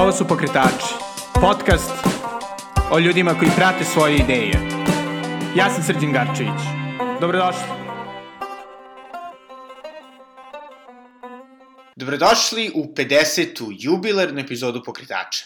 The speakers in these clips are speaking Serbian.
Ovo su Pokretači, podcast o ljudima koji prate svoje ideje. Ja sam Srđan Garčević. Dobrodošli. Dobrodošli u 50. jubilarnu epizodu Pokretača.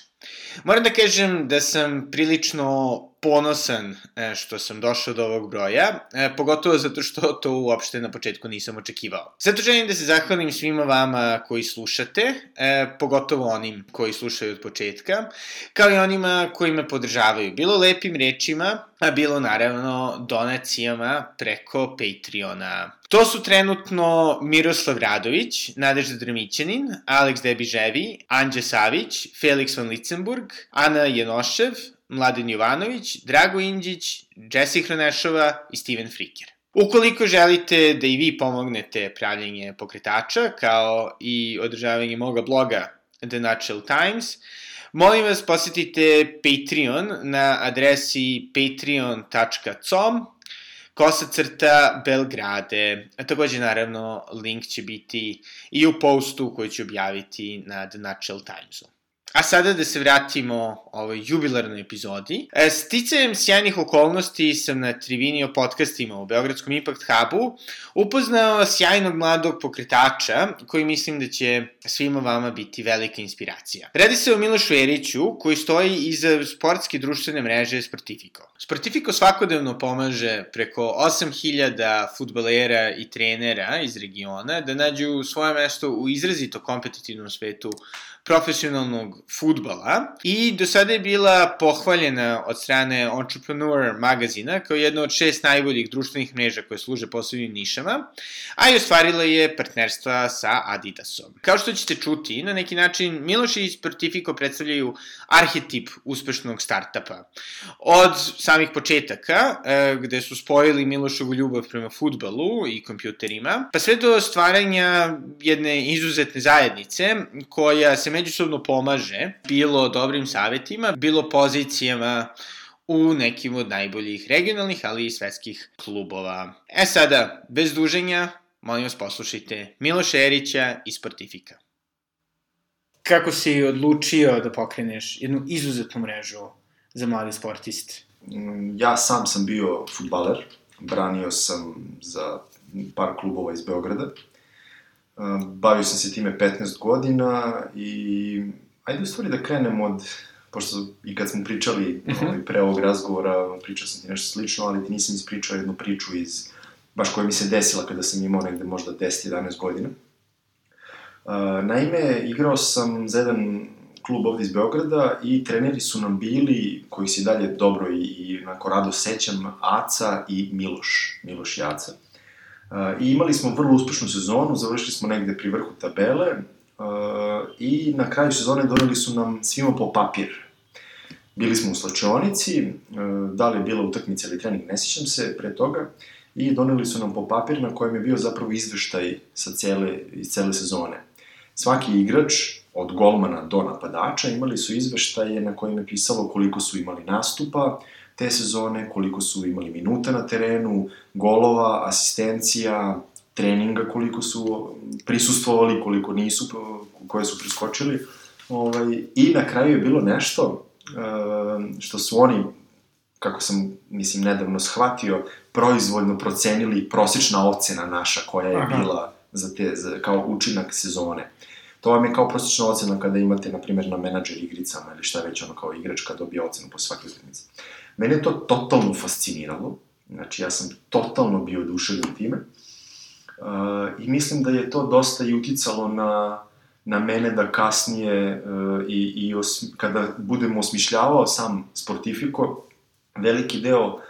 Moram da kažem da sam prilično ponosan e, što sam došao do ovog broja, e, pogotovo zato što to uopšte na početku nisam očekivao. Zato želim da se zahvalim svima vama koji slušate, e, pogotovo onim koji slušaju od početka, kao i onima koji me podržavaju, bilo lepim rečima, a bilo naravno donacijama preko Patreona. To su trenutno Miroslav Radović, Nadežda Drmićanin, Aleks Debiževi, Anđe Savić, Felix van Litzenburg, Ana Jenošev, Mladen Jovanović, Drago Inđić, Jesse Hronešova i Steven Friker. Ukoliko želite da i vi pomognete pravljenje pokretača, kao i održavanje moga bloga The Nutshell Times, molim vas posetite Patreon na adresi patreon.com kosa crta Belgrade. A takođe, naravno, link će biti i u postu koji ću objaviti na The Nutshell Timesu. A sada da se vratimo ovoj jubilarnoj epizodi. E, sticajem sjajnih okolnosti sam na trivini o podcastima u Beogradskom Impact Hubu upoznao sjajnog mladog pokretača koji mislim da će svima vama biti velika inspiracija. Radi se o Milošu Eriću koji stoji iza sportske društvene mreže Sportifico. Sportifico svakodnevno pomaže preko 8000 futbalera i trenera iz regiona da nađu svoje mesto u izrazito kompetitivnom svetu profesionalnog futbala i do sada je bila pohvaljena od strane Entrepreneur magazina kao jedna od šest najboljih društvenih mreža koje služe posebnim nišama, a i ostvarila je partnerstva sa Adidasom. Kao što ćete čuti, na neki način Miloš i Sportifico predstavljaju arhetip uspešnog startapa. Od samih početaka, e, gde su spojili Milošovu ljubav prema futbalu i kompjuterima, pa sve do stvaranja jedne izuzetne zajednice koja se međusobno pomaže, bilo dobrim savetima, bilo pozicijama u nekim od najboljih regionalnih, ali i svetskih klubova. E sada, bez duženja, molim vas poslušajte Miloš Erića iz Sportifika. Kako si odlučio da pokreneš jednu izuzetnu mrežu za mlade sportiste? Mm, ja sam sam bio futbaler, branio sam za par klubova iz Beograda. Bavio sam se time 15 godina i ajde u stvari da krenem od, pošto i kad smo pričali uh mhm. -huh. pre ovog razgovora, pričao sam ti nešto slično, ali ti nisam ispričao jednu priču iz, baš koja mi se desila kada sam imao negde možda 10-11 godina. Naime, igrao sam za jedan klub ovde iz Beograda i treneri su nam bili, koji se dalje dobro i, i onako rado sećam, Aca i Miloš, Miloš i Aca. I imali smo vrlo uspešnu sezonu, završili smo negde pri vrhu tabele i na kraju sezone doneli su nam svima po papir. Bili smo u slačionici, da li je bila utakmica ili trening, ne sjećam se pre toga, i doneli su nam po papir na kojem je bio zapravo izveštaj sa cele, iz cele sezone. Svaki igrač, od golmana do napadača, imali su izveštaje na kojima je pisalo koliko su imali nastupa, te sezone, koliko su imali minuta na terenu, golova, asistencija, treninga koliko su prisustvovali, koliko nisu, koje su priskočili. Ovaj, I na kraju je bilo nešto eh, što su oni, kako sam, mislim, nedavno shvatio, proizvoljno procenili prosječna ocena naša koja je Aha. bila za te, za, kao učinak sezone. To vam je kao prosječna ocena kada imate, na primjer, na menadžer igricama ili šta već ono kao igrač kad dobije ocenu po svake utakmice. Mene to totalno fasciniralo, znači ja sam totalno bio oduševljen time uh, i mislim da je to dosta i uticalo na, na mene da kasnije uh, i, i os, kada budem osmišljavao sam Sportifiko, veliki deo uh,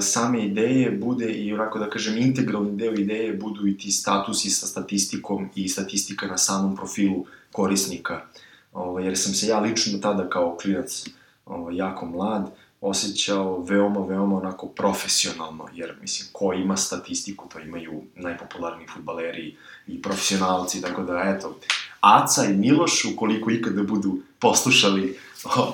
same ideje bude i onako da kažem integralni deo ideje budu i ti statusi sa statistikom i statistika na samom profilu korisnika. Ovo, jer sam se ja lično tada kao klinac ovo, jako mlad osjećao veoma, veoma onako profesionalno, jer mislim, ko ima statistiku, to imaju najpopularniji futbaleri i profesionalci, tako da, eto, Aca i Miloš, ukoliko ikada budu poslušali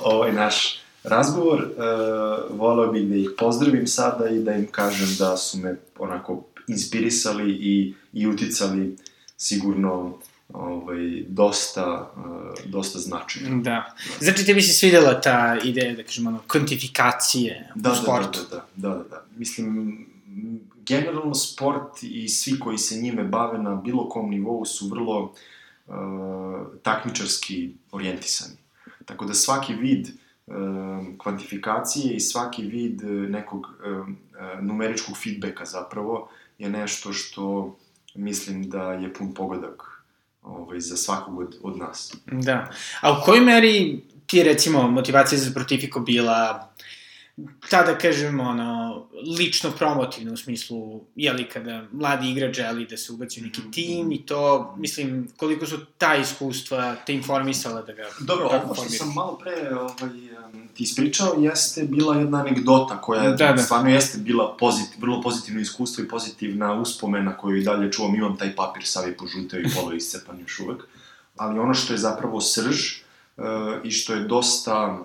ovaj naš razgovor, uh, volao bih da ih pozdravim sada i da im kažem da su me onako inspirisali i, i uticali sigurno ovaj, dosta, uh, dosta značajno. Da. Znači, tebi se svidela ta ideja, da kažemo, ono, kvantifikacije da, u sportu. Da, da, da, da, da, da. Mislim, generalno sport i svi koji se njime bave na bilo kom nivou su vrlo uh, takmičarski orijentisani. Tako da svaki vid uh, kvantifikacije i svaki vid nekog uh, numeričkog feedbacka zapravo je nešto što mislim da je pun pogodak ovaj, za svakog od, od nas. Da. A u kojoj meri ti je, recimo, motivacija za Protifiko bila ta da kažem, ono, lično promotivno u smislu, jeli, kada mladi igrač želi da se ubaci u neki mhm. tim i to, mislim, koliko su ta iskustva te informisala da ga Dobro, ovo što sam malo pre ovaj, ti ispričao jeste bila jedna anegdota koja da, da. stvarno jeste bila pozitiv, vrlo pozitivno iskustvo i pozitivna uspomena koju i dalje čuvam, imam taj papir savi požuteo i polo iscepan još uvek. Ali ono što je zapravo srž uh, i što je dosta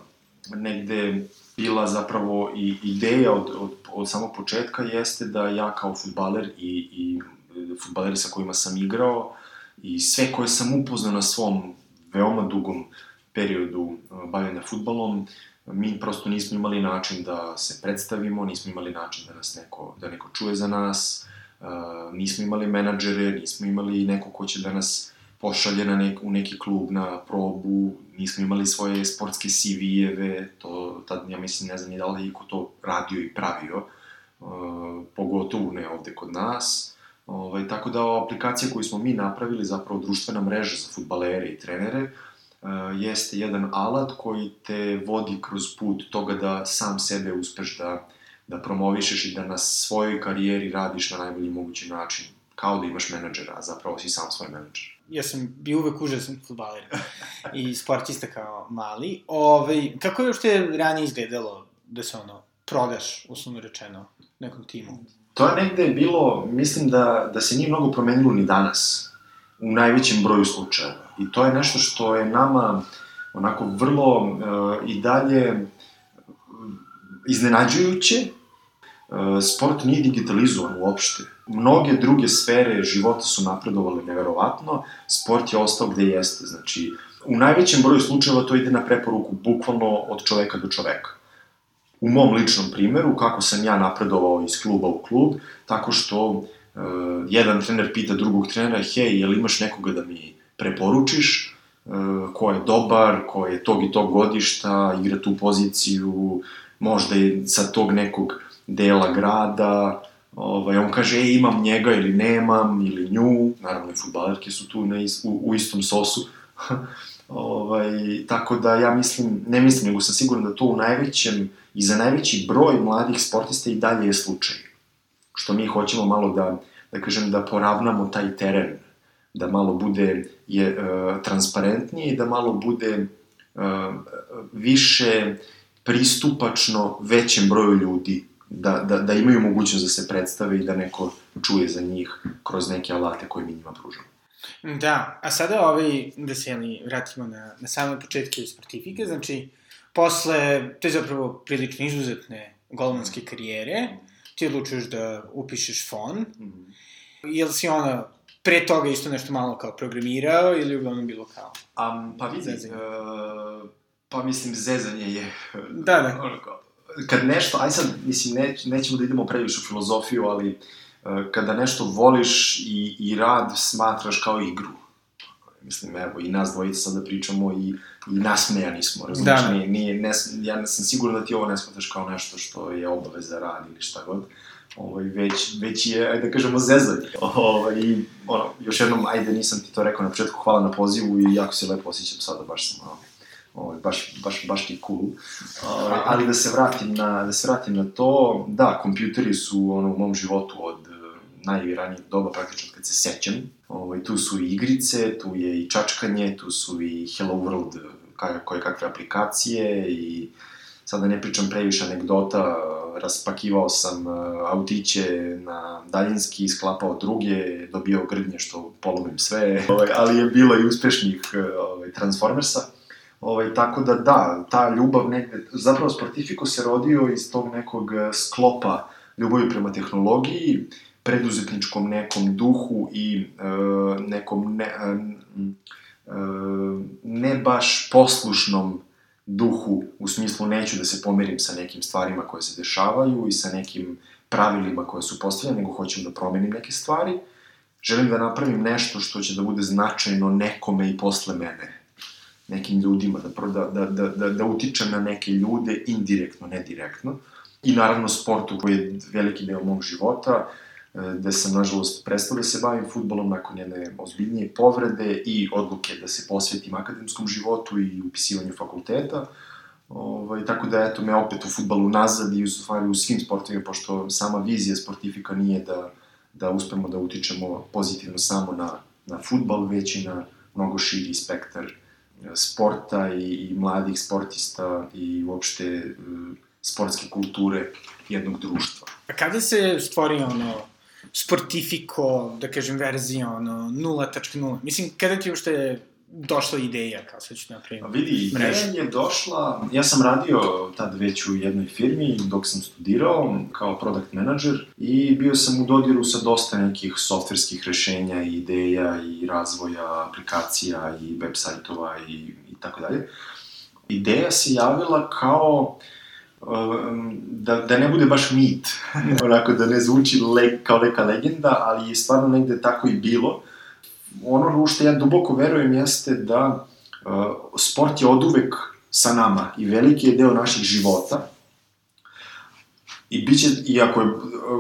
negde bila zapravo i ideja od, od, od samog početka jeste da ja kao futbaler i, i futbaleri sa kojima sam igrao i sve koje sam upoznao na svom veoma dugom periodu uh, bavljanja futbalom, mi prosto nismo imali način da se predstavimo, nismo imali način da nas neko, da neko čuje za nas, uh, nismo imali menadžere, nismo imali neko ko će da nas pošalje na nek, u neki klub na probu, nismo imali svoje sportske CV-eve, to tad ja mislim ne znam ni da li iko to radio i pravio, uh, pogotovo ne ovde kod nas. Ovaj, tako da aplikacija koju smo mi napravili, zapravo društvena mreža za futbalere i trenere, uh, jeste jedan alat koji te vodi kroz put toga da sam sebe uspeš da, da promovišeš i da na svojoj karijeri radiš na najbolji mogući način, kao da imaš menadžera, a zapravo si sam svoj menadžer ja sam bio uvek užasan futbaler i sportista kao mali. Ove, ovaj, kako je uopšte ranije izgledalo da se ono, prodaš, uslovno rečeno, nekom timu? To je negde bilo, mislim da, da se nije mnogo promenilo ni danas, u najvećem broju slučajeva. I to je nešto što je nama onako vrlo uh, i dalje iznenađujuće. Uh, sport nije digitalizovan uopšte mnoge druge sfere života su napredovale neverovatno, sport je ostao gde jeste, znači, u najvećem broju slučajeva to ide na preporuku bukvalno od čoveka do čoveka. U mom ličnom primeru, kako sam ja napredovao iz kluba u klub, tako što uh, jedan trener pita drugog trenera, hej, jel imaš nekoga da mi preporučiš, uh, ko je dobar, ko je tog i tog godišta, igra tu poziciju, možda je sa tog nekog dela grada, Ovaj, on kaže, e, imam njega ili nemam, ili nju, naravno i futbalerke su tu na is, u, u istom sosu. ovaj, tako da ja mislim, ne mislim, nego sam siguran da to u najvećem i za najveći broj mladih sportista i dalje je slučaj. Što mi hoćemo malo da, da kažem, da poravnamo taj teren, da malo bude je, uh, transparentnije i da malo bude uh, više pristupačno većem broju ljudi da, da, da imaju mogućnost da se predstave i da neko čuje za njih kroz neke alate koje mi njima pružamo. Da, a sada ovaj, da se jeli, vratimo na, na same početke sportifike, znači, posle, to je zapravo prilično izuzetne golmanske karijere, ti odlučuješ da upišeš fon, mm -hmm. jel si ona pre toga isto nešto malo kao programirao ili uglavnom bilo kao? Um, pa vidi, uh, pa mislim zezanje je... Da, da. Ono kao, kad nešto, aj sad, mislim, ne, nećemo da idemo previše u filozofiju, ali uh, kada nešto voliš i, i rad smatraš kao igru, mislim, evo, i nas dvojica sada pričamo i, i nasmejani smo, razumiješ, da. nije, nije, ne, ja sam siguran da ti ovo ne smatraš kao nešto što je obaveza rad ili šta god, ovaj, već, već je, ajde da kažemo, zezanje. Ovaj, I, ono, još jednom, ajde, nisam ti to rekao na početku, hvala na pozivu i jako se lepo osjećam sada, baš sam, ovaj, ovaj, baš, baš, baš ti cool. Ovaj, ali da se vratim na, da se vratim na to, da, kompjuteri su ono, u mom životu od eh, najranijeg doba, praktično kad se sećam. Ovaj, tu su i igrice, tu je i čačkanje, tu su i Hello World, koje kakve aplikacije i sad da ne pričam previše anegdota, raspakivao sam eh, autiće na daljinski, sklapao druge, dobio grdnje što polomim sve, ovaj, ali je bilo i uspešnih eh, ovaj, Transformersa. Ovaj, tako da da, ta ljubav negde, zapravo Sportifico se rodio iz tog nekog e, sklopa ljubavi prema tehnologiji, preduzetničkom nekom duhu i e, nekom ne, e, e, ne baš poslušnom duhu, u smislu neću da se pomerim sa nekim stvarima koje se dešavaju i sa nekim pravilima koje su postavljene, nego hoćem da promenim neke stvari. Želim da napravim nešto što će da bude značajno nekome i posle mene nekim ljudima, da, da, da, da, da, da utičem na neke ljude indirektno, ne direktno. I naravno sportu koji je veliki deo mog života, e, gde sam, nažalost, prestao da se bavim futbolom nakon jedne ozbiljnije povrede i odluke da se posvetim akademskom životu i upisivanju fakulteta. Ovaj, tako da, eto, me opet u futbalu nazad i u stvari u svim sportovima, pošto sama vizija sportifika nije da, da uspemo da utičemo pozitivno samo na, na futbal, već i na mnogo širi spektar sporta i, i mladih sportista i uopšte e, sportske kulture jednog društva. A kada se stvori ono sportifiko, da kažem, verzija ono 0.0? Mislim, kada ti uopšte došla ideja, kao sad ću napraviti vidi, ideja je došla, ja sam radio tad već u jednoj firmi dok sam studirao kao product manager i bio sam u dodiru sa dosta nekih softverskih rešenja i ideja i razvoja aplikacija i web sajtova i, i tako dalje. Ideja se javila kao um, da, da ne bude baš mit, onako da ne zvuči le, kao neka legenda, ali je stvarno negde tako i bilo ono u što ja duboko verujem jeste da uh, sport je oduvek sa nama i veliki je deo naših života i biće, i ako je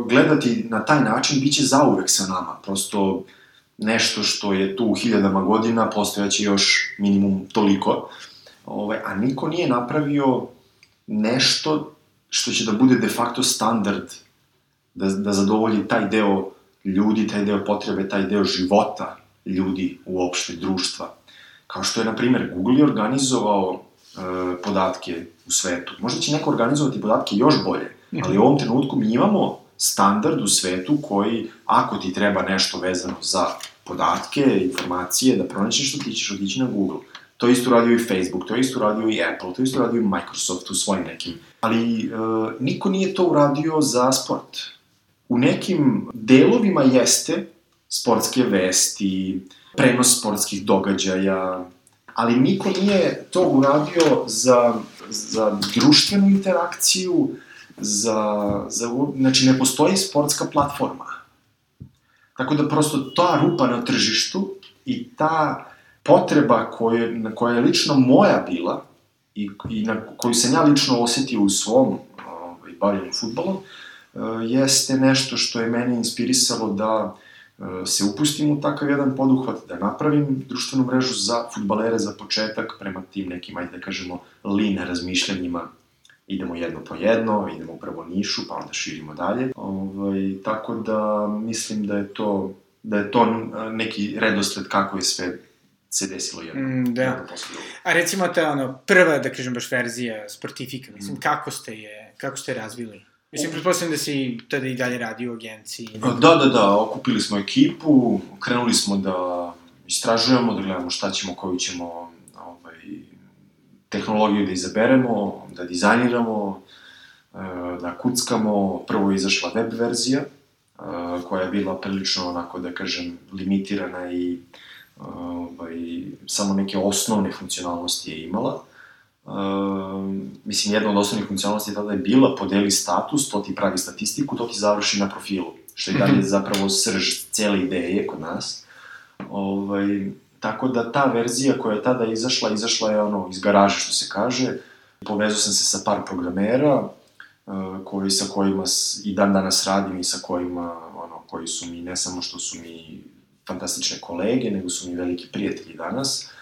gledati na taj način, biće zauvek sa nama. Prosto nešto što je tu hiljadama godina, postojaće još minimum toliko. Ove, a niko nije napravio nešto što će da bude de facto standard da, da zadovolji taj deo ljudi, taj deo potrebe, taj deo života ljudi uopšte, društva. Kao što je, na primer, Google organizovao e, podatke u svetu. Možda će neko organizovati podatke još bolje, ali u ovom trenutku mi imamo standard u svetu koji, ako ti treba nešto vezano za podatke, informacije, da pronaćeš što ti ćeš otići na Google. To isto radio i Facebook, to isto radio i Apple, to isto radio i Microsoft u svojim nekim. Ali e, niko nije to uradio za sport. U nekim delovima jeste, sportske vesti, prenos sportskih događaja, ali niko nije to uradio za, za društvenu interakciju, za, za, znači ne postoji sportska platforma. Tako da prosto ta rupa na tržištu i ta potreba koje, na koja je lično moja bila i, i na koju sam ja lično osetio u svom ovaj, bavljanju futbolom, eh, jeste nešto što je mene inspirisalo da se upustim u takav jedan poduhvat, da napravim društvenu mrežu za futbalere za početak, prema tim nekim, ajde da kažemo, line razmišljanjima, idemo jedno po jedno, idemo prvo nišu, pa onda širimo dalje. Ovaj, tako da mislim da je to da je to neki redosled kako je sve se desilo jedno, mm, da. jedno posle drugo. A recimo ta ono, prva, da kažem baš verzija sportifika, mislim, mm. kako ste je, kako ste razvili? Mislim, pretpostavljam da si tada i dalje radio u agenciji. Da, da, da, okupili smo ekipu, krenuli smo da istražujemo, da gledamo šta ćemo, koju ćemo ovaj, tehnologiju da izaberemo, da dizajniramo, e, da kuckamo. Prvo je izašla web verzija, e, koja je bila prilično, onako da kažem, limitirana i ovaj, samo neke osnovne funkcionalnosti je imala. Uh, mislim, jedna od osnovnih funkcionalnosti tada je bila podeli status, to ti pravi statistiku, to ti završi na profilu, što je dalje mhm. zapravo srž cele ideje kod nas. Ovaj, tako da ta verzija koja je tada izašla, izašla je ono iz garaže, što se kaže. Povezao sam se sa par programera, uh, koji, sa kojima i dan danas radim i sa kojima, ono, koji su mi, ne samo što su mi fantastične kolege, nego su mi veliki prijatelji danas. E,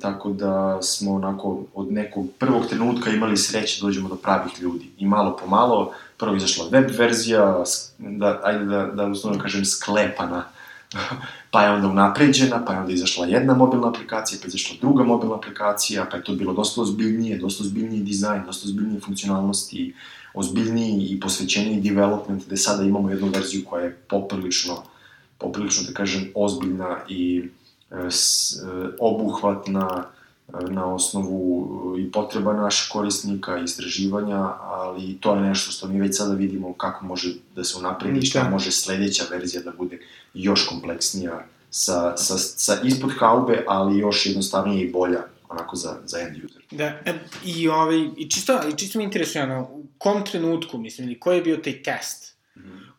tako da smo onako od nekog prvog trenutka imali sreće da dođemo do pravih ljudi. I malo po malo, prvo izašla web verzija, da, ajde da, da uslovno kažem sklepana, pa je onda unapređena, pa je onda izašla jedna mobilna aplikacija, pa izašla druga mobilna aplikacija, pa je to bilo dosta ozbiljnije, dosta ozbiljniji dizajn, dosta ozbiljnije funkcionalnosti, ozbiljniji i posvećeniji development, gde sada imamo jednu verziju koja je poprilično, poprilično da kažem, ozbiljna i e, obuhvatna na osnovu i potreba naših korisnika, istraživanja, ali to je nešto što mi već sada vidimo kako može da se unapredi, šta Da. može sledeća verzija da bude još kompleksnija, sa, sa, sa ispod haube, ali još jednostavnije i bolja, onako za, za end user. Da, e, i, ovaj, i čisto, i čisto mi interesuje, ono, u kom trenutku, mislim, ili koji je bio taj test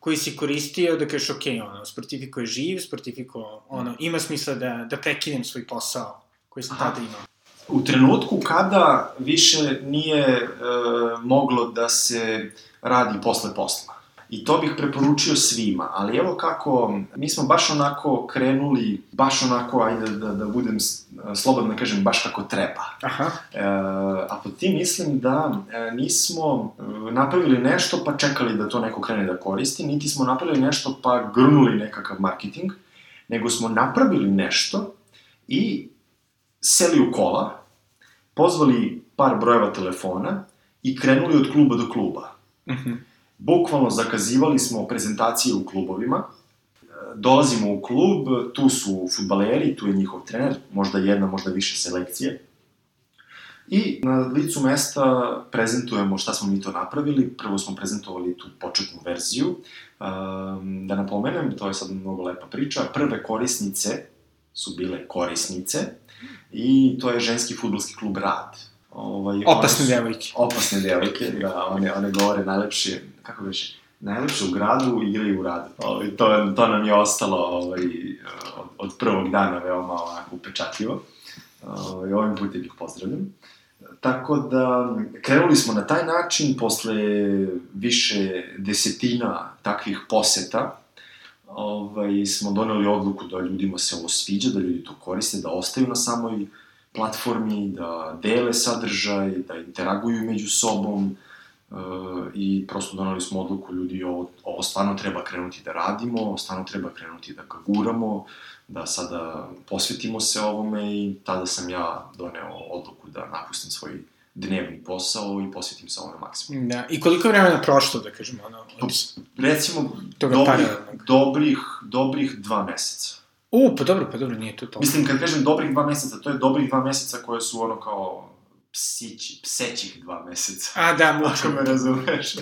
koji si koristio da kažeš, ok, ono, Sportifico je živ, Sportifico, ono, ima smisla da, da prekinem svoj posao koji sam Aha. tada imao. U trenutku kada više nije e, moglo da se radi posle posla. I to bih preporučio svima, ali evo kako, mi smo baš onako krenuli, baš onako, ajde da, da budem slobodno da kažem, baš kako treba. Aha, E, a pod tim mislim da e, nismo napravili nešto pa čekali da to neko krene da koristi, niti smo napravili nešto pa grnuli nekakav marketing, nego smo napravili nešto i seli u kola, pozvali par brojeva telefona i krenuli od kluba do kluba. mhm, Bukvalno zakazivali smo prezentacije u klubovima, E, dolazimo u klub, tu su futbaleri, tu je njihov trener, možda jedna, možda više selekcije. I na licu mesta prezentujemo šta smo mi to napravili. Prvo smo prezentovali tu početnu verziju. Um, da napomenem, to je sad mnogo lepa priča, prve korisnice su bile korisnice i to je ženski futbolski klub Rad. Ovaj, opasne su- devojke. Opasne devojke, da, one, one govore najlepše, kako beše, najlepše u gradu, igraju u radu. Ovaj, to, to nam je ostalo ovaj, od, od prvog dana veoma onako upečatljivo. Ovaj, ovim putem ih pozdravljam. Tako da, krenuli smo na taj način, posle više desetina takvih poseta, ovaj, smo doneli odluku da ljudima se ovo sviđa, da ljudi to koriste, da ostaju na samoj platformi, da dele sadržaj, da interaguju među sobom i prosto doneli smo odluku ljudi, ovo, ovo stvarno treba krenuti da radimo, stvarno treba krenuti da ga guramo, da sada posvetimo se ovome i tada sam ja doneo odluku da napustim svoj dnevni posao i posvetim se ovome maksimum. Da, i koliko je vremena prošlo, da kažemo, ono, od... Recimo, Toga dobrih, paralelnog. dobrih, dobrih dva meseca. U, pa dobro, pa dobro, nije to to. Mislim, kad kažem dobrih dva meseca, to je dobrih dva meseca koje su ono kao psići, psećih dva meseca. A, da, Ako mučem. me razumeš.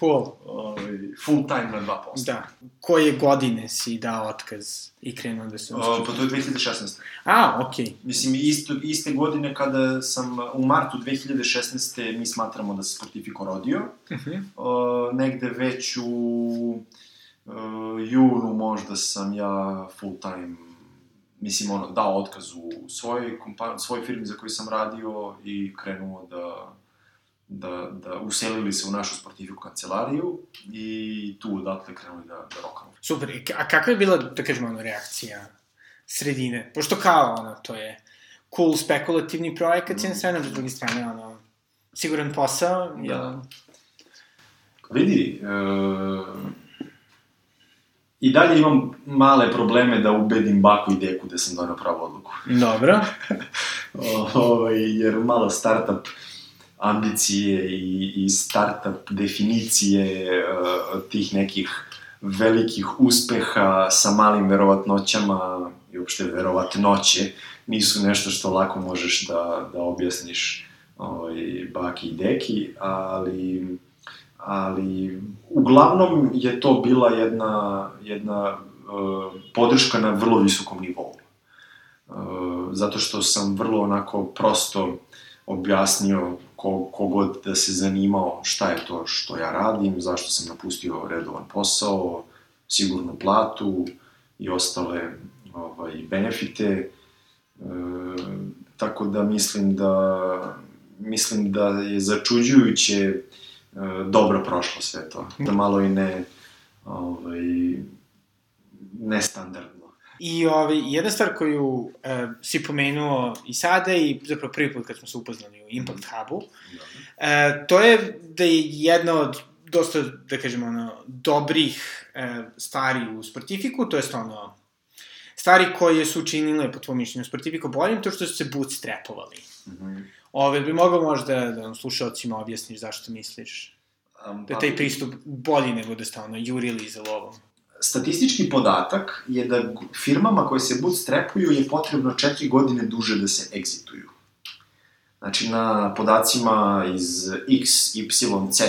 Cool. Ovaj, full time na 2%. Da. Koje godine si dao otkaz i krenuo da se O, uspio? pa to je 2016. A, okej. Okay. Mislim, isto, iste godine kada sam u martu 2016. mi smatramo da se Sportifico rodio. Uh -huh. O, negde već u uh, junu možda sam ja full time mislim, ono, dao otkaz u svojoj, kompa svojoj firmi za koju sam radio i krenuo da, da, da uselili se u našu sportifiku kancelariju i tu odatle krenuli da, da rokamo. Super. A kakva je bila, da kažemo, ono, reakcija sredine? Pošto kao, ono, to je cool spekulativni projekat s jedne strane, s druge strane, ono, siguran posao, Da. jel? Vidi, e, i dalje imam male probleme da ubedim baku i deku da sam donao pravu odluku. Dobro. ovaj, jer malo startup ambicije i, i startup definicije uh, tih nekih velikih uspeha sa malim verovatnoćama i uopšte verovatnoće nisu nešto što lako možeš da, da objasniš ovaj, baki i deki, ali ali uglavnom je to bila jedna, jedna uh, podrška na vrlo visokom nivou. Uh, zato što sam vrlo onako prosto objasnio ko, kogod da se zanimao šta je to što ja radim, zašto sam napustio redovan posao, sigurnu platu i ostale ovaj, benefite. E, tako da mislim da mislim da je začuđujuće dobro prošlo sve to. Da malo i ne ovaj, nestandardno. I ovaj, jedna stvar koju e, si pomenuo i sada i zapravo prvi put kad smo se upoznali u Impact Hubu, e, to je da je jedna od dosta, da kažemo, ono, dobrih e, stvari u Sportifiku, to jest ono, stvari koje su učinile, po tvojom mišljenju, Sportifiku boljim, to što su se bootstrapovali. Mm -hmm. Ove, bi mogao možda da nam slušalcima objasniš zašto misliš Um, da je taj pristup bolji nego da ste ono jurili za lovom? Statistički podatak je da firmama koje se bootstrapuju je potrebno četiri godine duže da se egzituju. Znači, na podacima iz X, Y, Z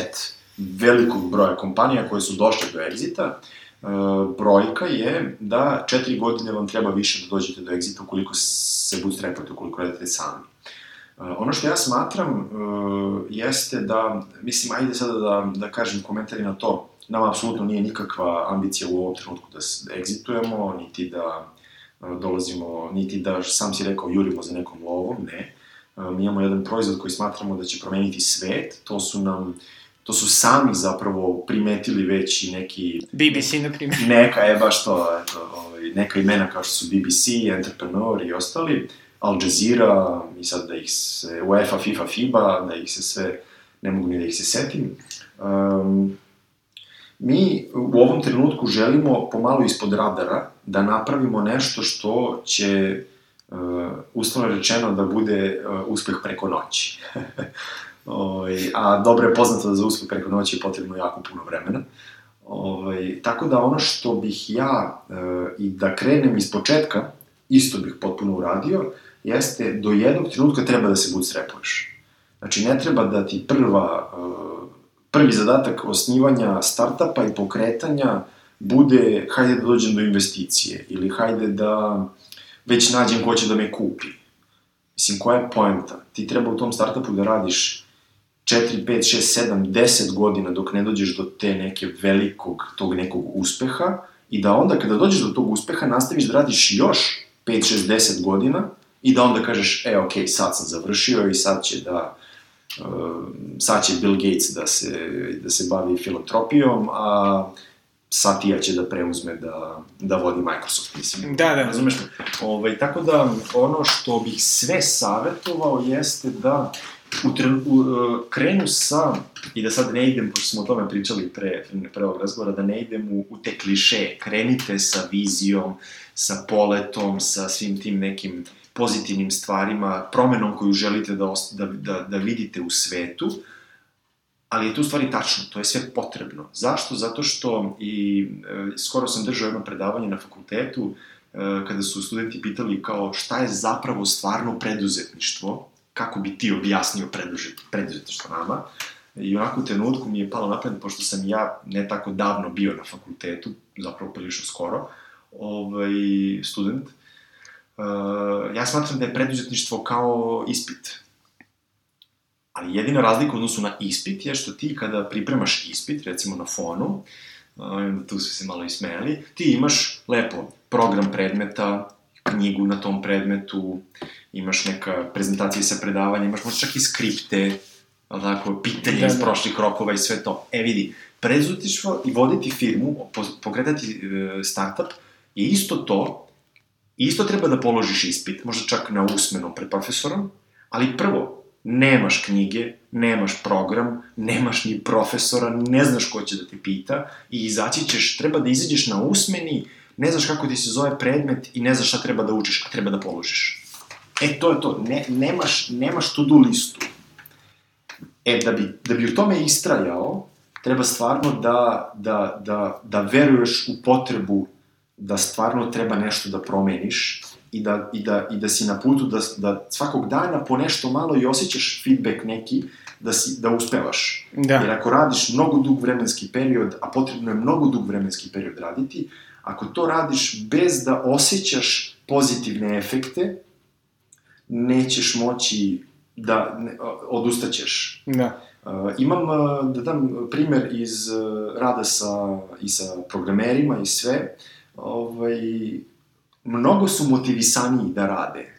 velikog broja kompanija koje su došle do egzita, e, brojka je da četiri godine vam treba više da dođete do egzita ukoliko se bootstrapate, ukoliko radite sami. E, ono što ja smatram e, jeste da, mislim, ajde sada da, da kažem komentari na to, nama apsolutno nije nikakva ambicija u ovom trenutku da, da egzitujemo, niti da dolazimo, niti da, sam si rekao, jurimo za nekom lovom, ne. Mi imamo jedan proizvod koji smatramo da će promeniti svet, to su nam to su sami zapravo primetili već i neki... BBC, na primjer. Neka, je baš to, eto, ovaj, neka imena kao što su BBC, Entrepreneur i ostali, Al Jazeera, i sad da ih se, UEFA, FIFA, FIBA, da ih se sve, ne mogu ni da ih se setim. Um, mi u ovom trenutku želimo pomalo ispod radara da napravimo nešto što će uh, uslovno rečeno da bude uh, uspeh preko noći. Ovaj, a dobro je poznato da za uspeh preko noći je potrebno jako puno vremena. Ovaj, tako da ono što bih ja e, i da krenem iz početka, isto bih potpuno uradio, jeste do jednog trenutka treba da se bootstrapuješ. Znači ne treba da ti prva, e, prvi zadatak osnivanja startapa i pokretanja bude hajde da dođem do investicije ili hajde da već nađem ko će da me kupi. Mislim, koja je poenta? Ti treba u tom startupu da radiš 4, 5, 6, 7, 10 godina dok ne dođeš do te neke velikog, tog nekog uspeha i da onda kada dođeš do tog uspeha nastaviš da radiš još 5, 6, 10 godina i da onda kažeš, e, ok, sad sam završio i sad će da, uh, sad će Bill Gates da se, da se bavi filantropijom, a Satija će da preuzme da, da vodi Microsoft, mislim. Da, da. Razumeš me? Ovaj, tako da, ono što bih sve savjetovao jeste da u, u, uh, krenu sa, i da sad ne idem, pošto smo o tome pričali pre, pre ovog razgovora, da ne idem u, u te kliše, krenite sa vizijom, sa poletom, sa svim tim nekim pozitivnim stvarima, promenom koju želite da, da, da, da vidite u svetu, ali je to u stvari tačno, to je sve potrebno. Zašto? Zato što i e, skoro sam držao jedno predavanje na fakultetu e, kada su studenti pitali kao šta je zapravo stvarno preduzetništvo kako bi ti objasnio preduzetništvo nama. I onako u trenutku mi je palo napred, pošto sam ja ne tako davno bio na fakultetu, zapravo prilično skoro, ovaj, student, ja smatram da je preduzetništvo kao ispit. Ali jedina razlika u odnosu na ispit je što ti kada pripremaš ispit, recimo na fonu, uh, tu su se malo ismejali, ti imaš lepo program predmeta, knjigu na tom predmetu, imaš neka prezentacija sa predavanja, imaš možda čak i skripte, ali tako, pitanje da, iz da. prošlih rokova i sve to. E vidi, prezutištvo i voditi firmu, pokretati e, startup, je isto to, isto treba da položiš ispit, možda čak na usmenom pred profesorom, ali prvo, nemaš knjige, nemaš program, nemaš ni profesora, ne znaš ko će da te pita i izaći ćeš, treba da izađeš na usmeni, ne znaš kako ti se zove predmet i ne znaš šta treba da učiš, a treba da položiš. E, to je to. Ne, nemaš, nemaš to do listu. E, da bi, da bi u tome istrajao, treba stvarno da, da, da, da veruješ u potrebu da stvarno treba nešto da promeniš i da, i da, i da si na putu da, da svakog dana po nešto malo i osjećaš feedback neki da, si, da uspevaš. Da. Jer ako radiš mnogo dug vremenski period, a potrebno je mnogo dug vremenski period raditi, ako to radiš bez da osjećaš pozitivne efekte, nećeš moći da ne, odustaćeš. Da. Uh, imam, uh, da dam primer iz uh, rada sa, i sa programerima i sve, ovaj, mnogo su motivisaniji da rade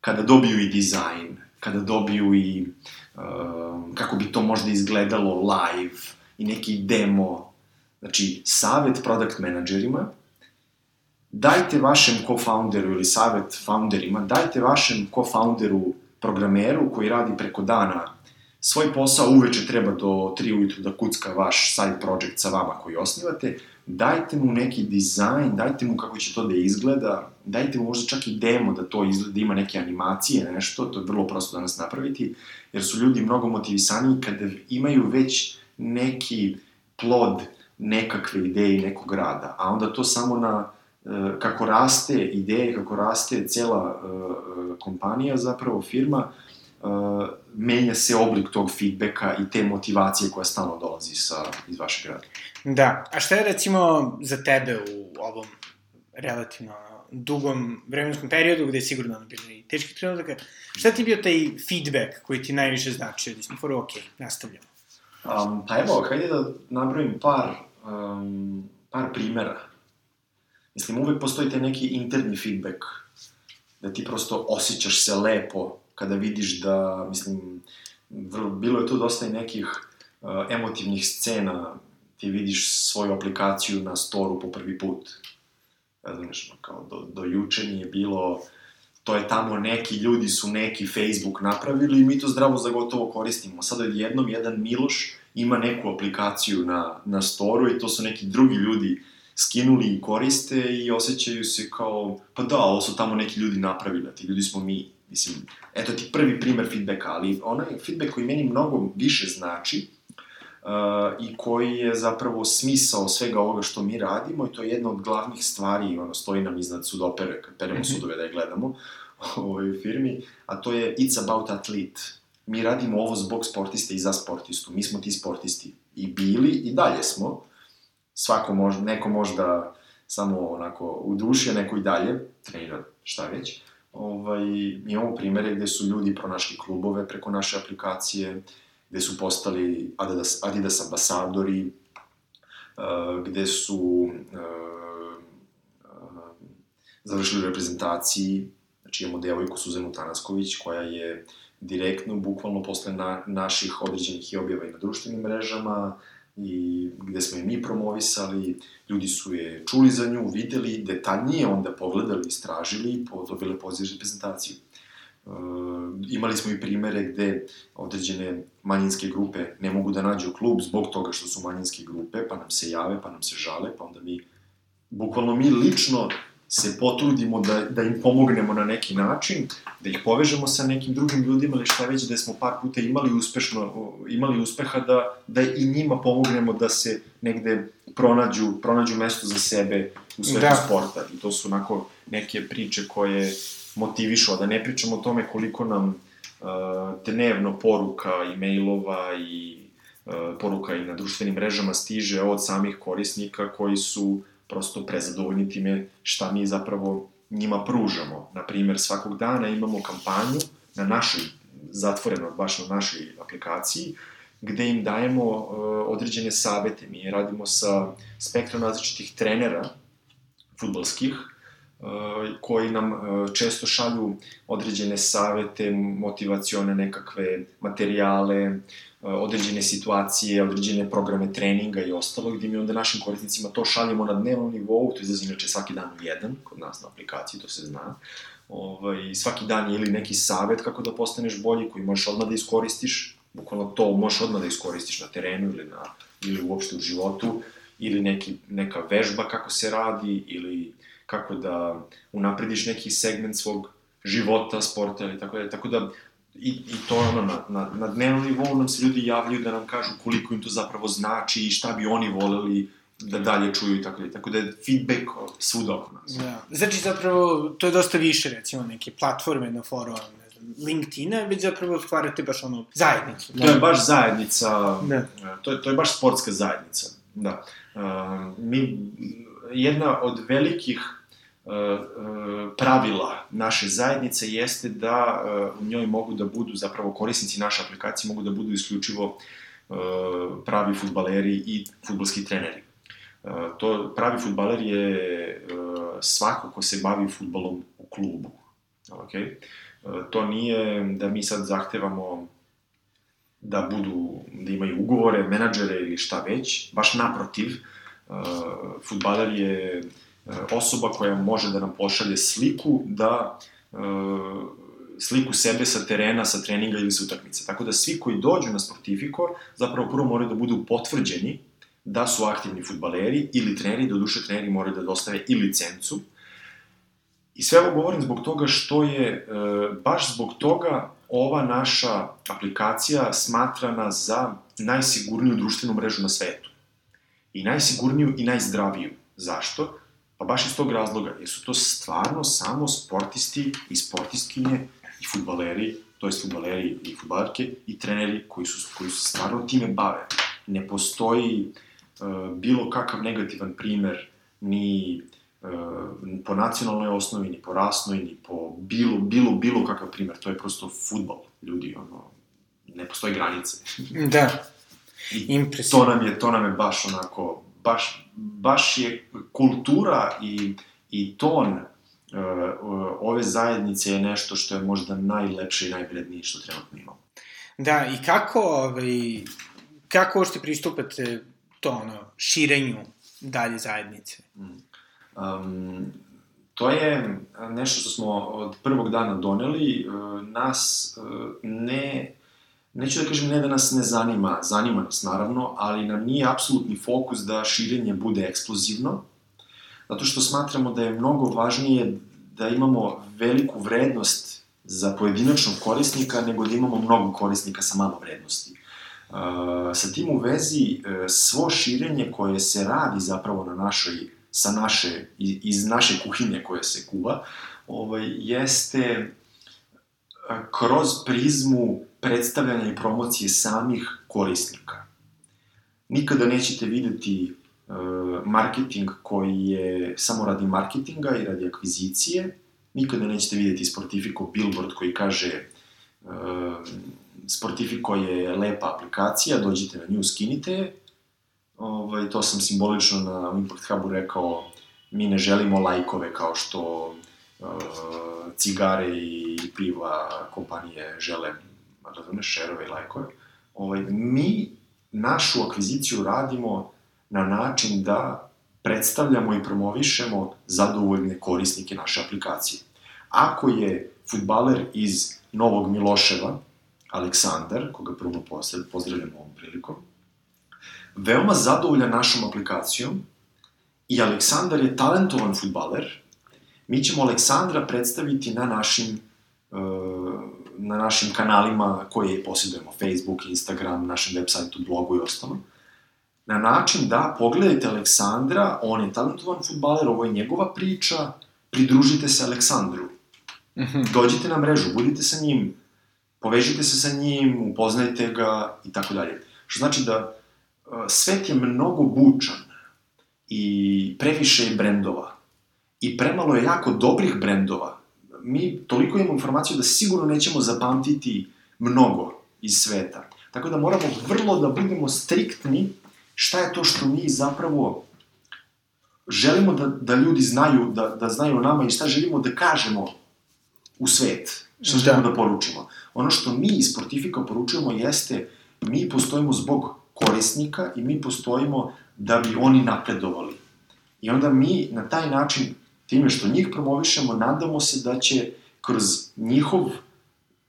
kada dobiju i dizajn, kada dobiju i uh, kako bi to možda izgledalo live i neki demo. Znači, savet product menadžerima dajte vašem co-founderu ili savet founderima, dajte vašem co-founderu, programeru koji radi preko dana svoj posao uveče treba do 3 ujutru da kucka vaš side project sa vama koji osnivate, dajte mu neki dizajn, dajte mu kako će to da izgleda, dajte mu možda čak i demo da to izgleda, da ima neke animacije, nešto, to je vrlo prosto danas napraviti, jer su ljudi mnogo motivisaniji kada imaju već neki plod nekakve ideje nekog rada, a onda to samo na E, kako raste ideje, kako raste cela uh, kompanija, zapravo firma, uh, menja se oblik tog feedbacka i te motivacije koja stalno dolazi sa, iz vašeg rada. Da, a šta je recimo za tebe u ovom relativno dugom vremenskom periodu, gde je sigurno ono bilo i teških trenutaka, šta ti je bio taj feedback koji ti najviše značio, da si mi ok, nastavljamo? Um, pa evo, hajde da nabrojim par, um, par primera. Mislim, uvek postoji taj neki interni feedback, da ti prosto osjećaš se lepo kada vidiš da, mislim, bilo je tu dosta i nekih uh, emotivnih scena, ti vidiš svoju aplikaciju na storu po prvi put. Znaš, kao do, do juče nije bilo, to je tamo neki ljudi su neki Facebook napravili i mi to zdravo za gotovo koristimo. Sada jednom jedan Miloš ima neku aplikaciju na, na storu i to su neki drugi ljudi skinuli i koriste i osjećaju se kao, pa da, ovo su tamo neki ljudi napravili, a ti ljudi smo mi. Mislim, eto ti prvi primer feedbacka, ali onaj feedback koji meni mnogo više znači i koji je zapravo smisao svega ovoga što mi radimo i to je jedna od glavnih stvari, ono, stoji nam iznad sudopere, kad peremo -hmm. sudove da je gledamo u ovoj firmi, a to je It's About Athlete. Mi radimo ovo zbog sportiste i za sportistu. Mi smo ti sportisti. I bili, i dalje smo. Svako može, neko može da samo onako u duši, a neko i dalje trenira šta već ovaj, imamo primere gde su ljudi pronašli klubove preko naše aplikacije, gde su postali Adidas, Adidas ambasadori, uh, gde su uh, uh, završili reprezentaciji, znači imamo devojku Suzanu Tanasković koja je direktno, bukvalno posle na, naših određenih i objava i na društvenim mrežama, i gde smo je mi promovisali, ljudi su je čuli za nju, videli, detaljnije onda pogledali, istražili i dobile poziv reprezentaciju. E, imali smo i primere gde određene manjinske grupe ne mogu da nađu klub zbog toga što su manjinske grupe, pa nam se jave, pa nam se žale, pa onda mi, bukvalno mi lično se potrudimo da, da im pomognemo na neki način, da ih povežemo sa nekim drugim ljudima ili šta već da smo par puta imali uspešno, imali uspeha da, da i njima pomognemo da se negde pronađu, pronađu mesto za sebe u svetu da. sporta. I to su onako neke priče koje motivišu, a da ne pričamo o tome koliko nam uh, dnevno poruka i mailova i uh, poruka i na društvenim mrežama stiže od samih korisnika koji su prosto prezadovoljni time šta mi zapravo njima pružamo. Naprimer, svakog dana imamo kampanju na našoj, zatvoreno baš na našoj aplikaciji, gde im dajemo uh, određene savete. Mi radimo sa spektrom različitih trenera futbolskih, uh, koji nam uh, često šalju određene savete, motivacione nekakve materijale, određene situacije, određene programe treninga i ostalo, gde mi onda našim korisnicima to šaljemo na dnevnom nivou, to izlazi inače svaki dan jedan, kod nas na aplikaciji, to se zna. Ovaj, svaki dan je ili neki savet kako da postaneš bolji, koji možeš odmah da iskoristiš, bukvalno to možeš odmah da iskoristiš na terenu ili, na, ili uopšte u životu, ili neki, neka vežba kako se radi, ili kako da unaprediš neki segment svog života, sporta ili tako da. Tako da I, i to ono, na, na, na dnevnom nivou nam se ljudi javljaju da nam kažu koliko im to zapravo znači i šta bi oni voleli da dalje čuju i tako da. Tako da je feedback svuda oko nas. Da. Znači zapravo to je dosta više recimo neke platforme na foru, ne znam, LinkedIn-a, već zapravo stvarate baš ono zajednicu. Da? To je baš zajednica, da. to, je, to je baš sportska zajednica, da. Uh, mi, jedna od velikih pravila naše zajednice jeste da u njoj mogu da budu, zapravo korisnici naše aplikacije mogu da budu isključivo pravi futbaleri i futbolski treneri. To, pravi futbaler je svako ko se bavi futbolom u klubu. Okay? To nije da mi sad zahtevamo da budu, da imaju ugovore, menadžere ili šta već, baš naprotiv, futbaler je E, osoba koja može da nam pošalje sliku da e, sliku sebe sa terena, sa treninga ili sa utakmice. Tako da svi koji dođu na Sportifikor zapravo prvo moraju da budu potvrđeni da su aktivni futbaleri ili treneri, do duše treneri moraju da dostave i licencu. I sve ovo govorim zbog toga što je, e, baš zbog toga, ova naša aplikacija smatrana za najsigurniju društvenu mrežu na svetu. I najsigurniju i najzdraviju. Zašto? Pa baš iz tog razloga, jer su to stvarno samo sportisti i sportistkinje i futbaleri to je futbaleri i futbalerke, i treneri koji su, koji su stvarno time bave. Ne postoji uh, bilo kakav negativan primer ni uh, po nacionalnoj osnovi, ni po rasnoj, ni po bilo, bilo, bilo kakav primer. To je prosto futbol, ljudi, ono, ne postoji granice. Da. I Impresivno. to nam je, to nam je baš onako, baš, baš je kultura i, i ton uh, ove zajednice je nešto što je možda najlepše i najvrednije što trenutno imamo. Da, i kako, ovaj, kako uopšte pristupate to, ono, širenju dalje zajednice? Um, to je nešto što smo od prvog dana doneli, uh, nas ne, neću da kažem ne da nas ne zanima, zanima nas naravno, ali nam nije apsolutni fokus da širenje bude eksplozivno, zato što smatramo da je mnogo važnije da imamo veliku vrednost za pojedinačnog korisnika nego da imamo mnogo korisnika sa malo vrednosti. Uh, sa tim u vezi, uh, svo širenje koje se radi zapravo na našoj, sa naše, iz naše kuhinje koje se kuva, ovaj, jeste uh, kroz prizmu predstavljanja i promocije samih korisnika. Nikada nećete videti uh, marketing koji je samo radi marketinga i radi akvizicije, nikada nećete videti Sportifico billboard koji kaže uh, Sportifico je lepa aplikacija, dođite na nju, skinite je. Ovaj, to sam simbolično na Import Hubu rekao, mi ne želimo lajkove kao što uh, cigare i piva kompanije žele, razumeš, šerove i lajkove. Ovaj, mi našu akviziciju radimo na način da predstavljamo i promovišemo zadovoljne korisnike naše aplikacije. Ako je futbaler iz Novog Miloševa, Aleksandar, koga prvo pozdravljamo ovom prilikom, veoma zadovoljan našom aplikacijom i Aleksandar je talentovan futbaler, mi ćemo Aleksandra predstaviti na našim uh, na našim kanalima koje posjedujemo, Facebook, Instagram, našem web sajtu, blogu i ostalo, na način da pogledajte Aleksandra, on je talentovan futbaler, ovo je njegova priča, pridružite se Aleksandru. Mm -hmm. Dođite na mrežu, budite sa njim, povežite se sa njim, upoznajte ga i tako dalje. Što znači da uh, svet je mnogo bučan i previše je brendova i premalo je jako dobrih brendova. Mi toliko imamo informaciju da sigurno nećemo zapamtiti mnogo iz sveta. Tako da moramo vrlo da budemo striktni šta je to što mi zapravo želimo da, da ljudi znaju, da, da znaju o nama i šta želimo da kažemo u svet, šta da. želimo da poručimo. Ono što mi iz Sportifika poručujemo jeste mi postojimo zbog korisnika i mi postojimo da bi oni napredovali. I onda mi na taj način, time što njih promovišemo, nadamo se da će kroz njihov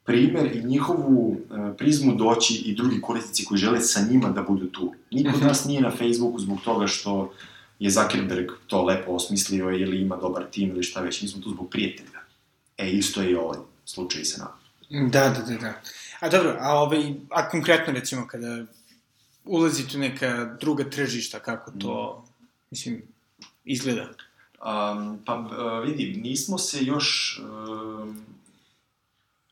primer i njihovu e, prizmu doći i drugi korisnici koji žele sa njima da budu tu. Niko od nas nije na Facebooku zbog toga što je Zuckerberg to lepo osmislio ili ima dobar tim ili šta već, mi smo tu zbog prijatelja. E, isto je i ovaj slučaj sa nama. Da, da, da, da. A dobro, a, ovaj, a konkretno recimo kada ulazite u neka druga tržišta, kako to, mm. mislim, izgleda? Um, pa uh, vidi, nismo se još, uh,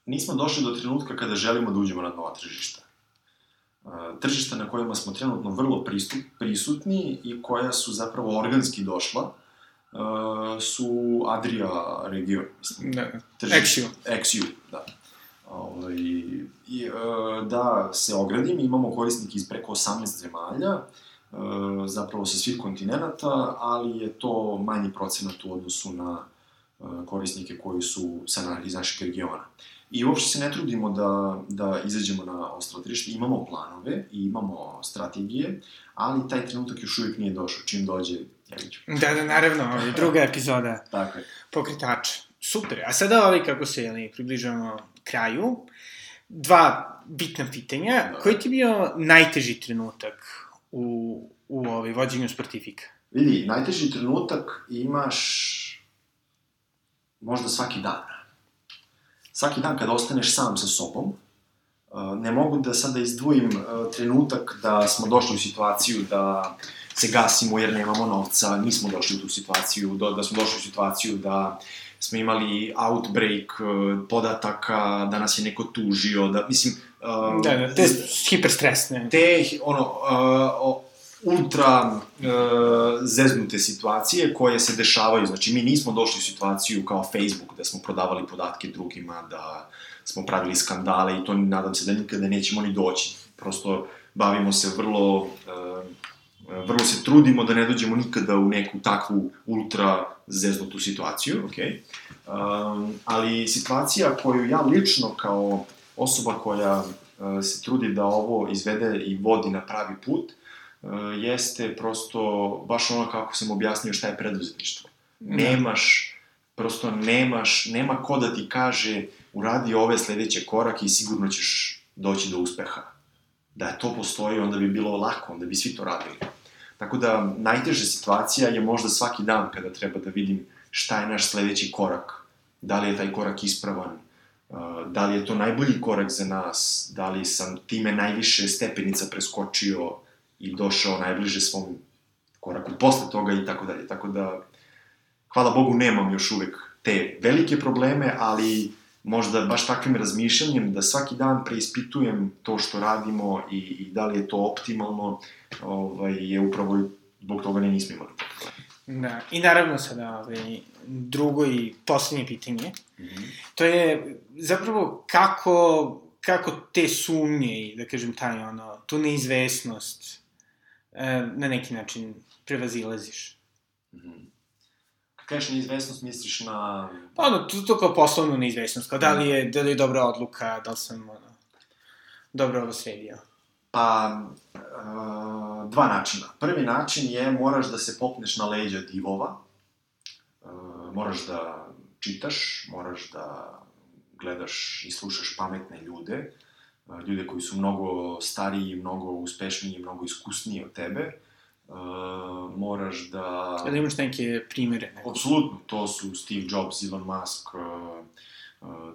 nismo došli do trenutka kada želimo da uđemo na nova tržišta. Uh, tržišta na kojima smo trenutno vrlo pristup, prisutni i koja su zapravo organski došla, uh, su Adria region, mislim. Exiu, da. Ovaj, i, e, da se ogradim, imamo korisnike iz preko 18 zemalja, e, zapravo sa svih kontinenta, ali je to manji procenat u odnosu na e, korisnike koji su sa na, iz našeg regiona. I uopšte se ne trudimo da, da izađemo na ostalo tržište, imamo planove i imamo strategije, ali taj trenutak još uvijek nije došao, čim dođe, ja ću. Da, da, naravno, druga epizoda. Tako je. Pokretača. Super. A sada ovaj, kako se jeli, približavamo kraju, dva bitna pitanja. Da. Koji ti bio najteži trenutak u, u ovaj, vođenju sportifika? Vidi, najteži trenutak imaš možda svaki dan. Svaki dan kada ostaneš sam sa sobom, ne mogu da sada izdvojim trenutak da smo došli u situaciju da se gasimo jer nemamo novca, nismo došli u tu situaciju, da smo došli u situaciju da smo imali outbreak uh, podataka, da nas je neko tužio, da, mislim... Uh, da, da, te hiperstresne. Te, ono, uh, ultra uh, zeznute situacije koje se dešavaju. Znači, mi nismo došli u situaciju kao Facebook, da smo prodavali podatke drugima, da smo pravili skandale i to nadam se da nikada nećemo ni doći. Prosto bavimo se vrlo, uh, vrlo se trudimo da ne dođemo nikada u neku takvu ultra zeznutu situaciju, ok? Um, ali situacija koju ja lično kao osoba koja uh, se trudi da ovo izvede i vodi na pravi put, uh, jeste prosto baš ono kako sam objasnio šta je preduzetništvo. Da. Nemaš, prosto nemaš, nema ko da ti kaže uradi ove sledeće korake i sigurno ćeš doći do uspeha. Da to postoji, onda bi bilo lako, onda bi svi to radili. Tako da, najteža situacija je možda svaki dan kada treba da vidim šta je naš sledeći korak. Da li je taj korak ispravan, da li je to najbolji korak za nas, da li sam time najviše stepenica preskočio i došao najbliže svom koraku posle toga i tako dalje. Tako da, hvala Bogu, nemam još uvek te velike probleme, ali možda baš takvim razmišljanjem da svaki dan preispitujem to što radimo i, i da li je to optimalno, ovaj, je upravo zbog toga ne nismo imali. Da, i naravno sada ovaj, drugo i poslednje pitanje, mm -hmm. to je zapravo kako, kako te sumnje i da kažem taj ono, tu neizvesnost e, na neki način prevazilaziš. Mm -hmm kažeš neizvesnost, misliš na... Pa ono, to, to kao poslovnu neizvesnost, kao da li je, da li je dobra odluka, da li sam, ono, dobro ovo sredio. Pa, uh, dva načina. Prvi način je, moraš da se popneš na leđa divova, uh, moraš da čitaš, moraš da gledaš i slušaš pametne ljude, uh, ljude koji su mnogo stariji, mnogo uspešniji, mnogo iskusniji od tebe, Uh, moraš da... Da imaš neke primere. Apsolutno, to su Steve Jobs, Elon Musk, uh,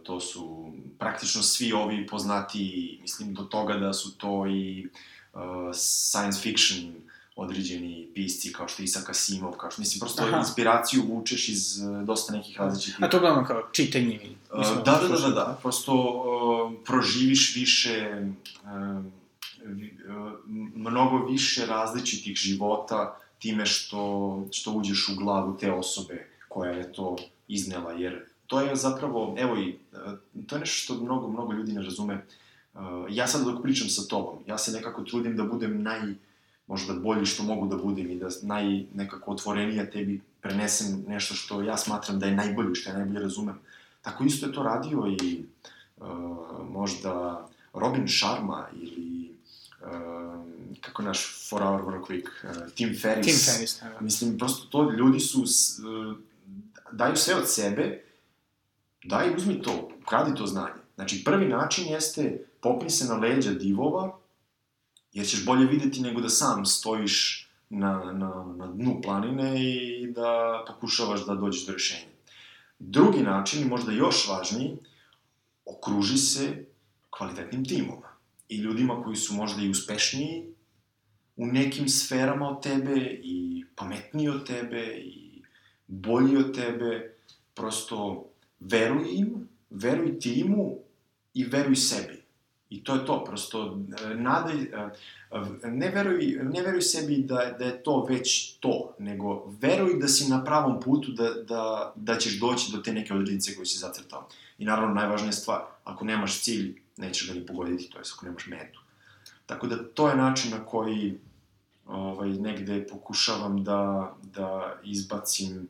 to su praktično svi ovi poznati, mislim, do toga da su to i uh, science fiction određeni pisci kao što je Isaac Asimov, kao što, mislim, prosto Aha. inspiraciju vučeš iz uh, dosta nekih različitih... A to gledamo kao čitanje? Uh, da, da, da, da, da, prosto uh, proživiš više... Uh, mnogo više različitih života time što, što uđeš u glavu te osobe koja je to iznela, jer to je zapravo, evo i, to je nešto što mnogo, mnogo ljudi ne razume. Ja sad dok pričam sa tobom, ja se nekako trudim da budem naj, možda bolji što mogu da budem i da naj, nekako otvorenija tebi prenesem nešto što ja smatram da je najbolje, što ja najbolje razumem. Tako isto je to radio i uh, možda Robin Sharma ili uh, kako naš For Hour Work Week, uh, Tim Ferris. Tim Ferris, da. Mislim, prosto to, ljudi su, uh, daju sve od sebe, daj, uzmi to, ukradi to znanje. Znači, prvi način jeste popni se na leđa divova, jer ćeš bolje videti nego da sam stojiš na, na, na dnu planine i da pokušavaš da dođeš do rešenja. Drugi način, možda još važniji, okruži se kvalitetnim timom i ljudima koji su možda i uspešniji u nekim sferama od tebe i pametniji od tebe i bolji od tebe, prosto veruj im, veruj timu i veruj sebi. I to je to, prosto nadaj, ne veruj, ne veruj sebi da, da je to već to, nego veruj da si na pravom putu, da, da, da ćeš doći do te neke odrednice koje si zacrtao. I naravno, najvažnija stvar, ako nemaš cilj, nećeš ga ni pogoditi, to je ako nemaš metu. Tako da to je način na koji ovaj, negde pokušavam da, da izbacim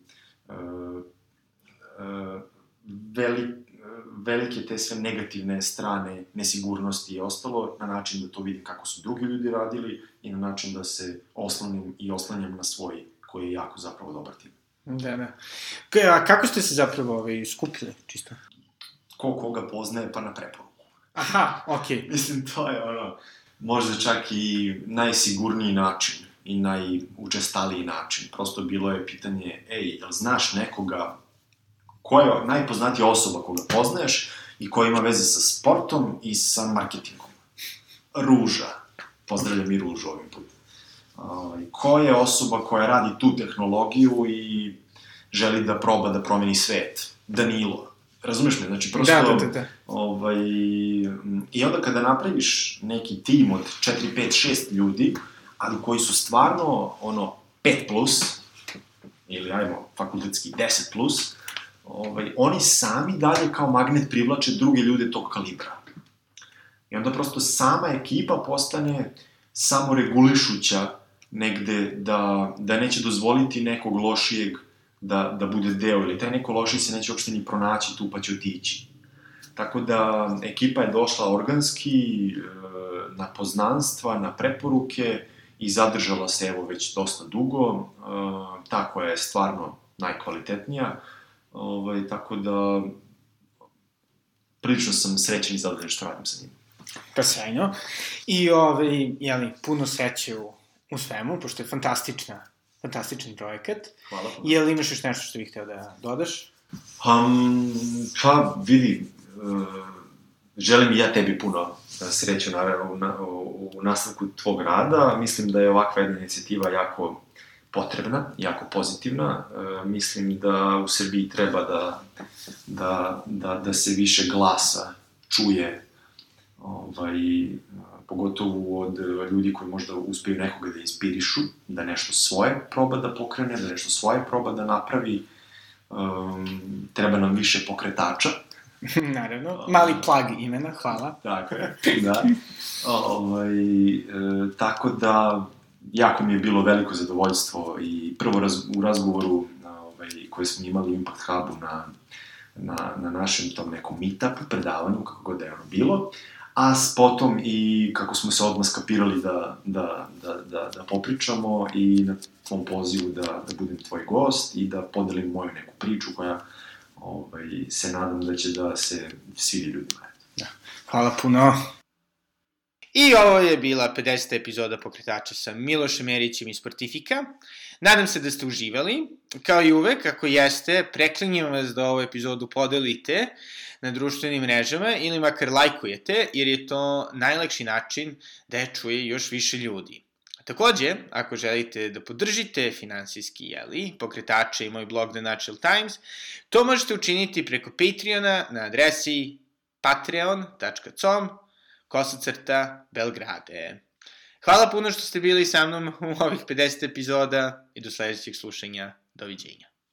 uh, uh, velik, velike te sve negativne strane nesigurnosti i ostalo, na način da to vidim kako su drugi ljudi radili i na način da se oslonim i oslanjam na svoj, koji je jako zapravo dobar tim. Da, da. A kako ste se zapravo ovaj, skupili, čisto? Ko koga poznaje, pa na preporu. Aha, okej. Okay. Mislim, to je ono, možda čak i najsigurniji način i najučestaliji način. Prosto bilo je pitanje, ej, jel znaš nekoga, koja je najpoznatija osoba koga poznaješ i koja ima veze sa sportom i sa marketingom? Ruža. Pozdravljam i Ružu ovim putem. Uh, ko je osoba koja radi tu tehnologiju i želi da proba da promeni svet? Danilo. Razumeš me? Znači, prosto... Da, da, da, da. Ovaj, I onda kada napraviš neki tim od 4, 5, 6 ljudi, ali koji su stvarno, ono, 5 plus, ili ajmo, fakultetski 10 plus, ovaj, oni sami dalje kao magnet privlače druge ljude tog kalibra. I onda prosto sama ekipa postane samoregulišuća negde da, da neće dozvoliti nekog lošijeg da, da bude deo, ili taj neko lošiji se neće uopšte ni pronaći tu pa će otići. Tako da ekipa je došla organski, e, na poznanstva, na preporuke i zadržala se evo već dosta dugo, e, ta koja je stvarno najkvalitetnija, ovaj, tako da prilično sam srećan i zadovoljan što radim sa njim. Pa sjajno. I, ovaj, jeli, puno sreće u, u svemu, pošto je fantastična, fantastičan projekat. Hvala. Je li imaš još nešto što bih hteo da dodaš? Um, pa, vidi, uh, želim i ja tebi puno sreće naravno, u, na, u, u nastavku tvog rada. Mislim da je ovakva jedna inicijativa jako potrebna, jako pozitivna. E, mislim da u Srbiji treba da, da, da, da se više glasa čuje ovaj, pogotovo od ljudi koji možda uspeju nekoga da inspirišu, da nešto svoje proba da pokrene, da nešto svoje proba da napravi. Um, treba nam više pokretača. Naravno. Mali plag imena, hvala. Tako je, da. Ovaj, e, tako da, jako mi je bilo veliko zadovoljstvo i prvo raz, u razgovoru ovaj, koji smo imali u Impact Hubu na, na, na našem tom nekom meetupu, predavanju, kako god da je ono bilo, a s potom i kako smo se odmah skapirali da, da, da, da, da popričamo i na tvom pozivu da, da budem tvoj gost i da podelim moju neku priču koja ovaj, se nadam da će da se svidi ljudima. Da. Hvala puno. I ovo je bila 50. epizoda Pokretača sa Milošem Erićem iz Sportifika. Nadam se da ste uživali. Kao i uvek, ako jeste, preklinjem vas da ovu epizodu podelite na društvenim mrežama ili makar lajkujete, jer je to najlakši način da je čuje još više ljudi. Takođe, ako želite da podržite finansijski jeli, pokretače i moj blog The Natural Times, to možete učiniti preko Patreona na adresi patreon.com kosacrta Belgrade. Hvala puno što ste bili sa mnom u ovih 50 epizoda i do sledećeg slušanja. Doviđenja.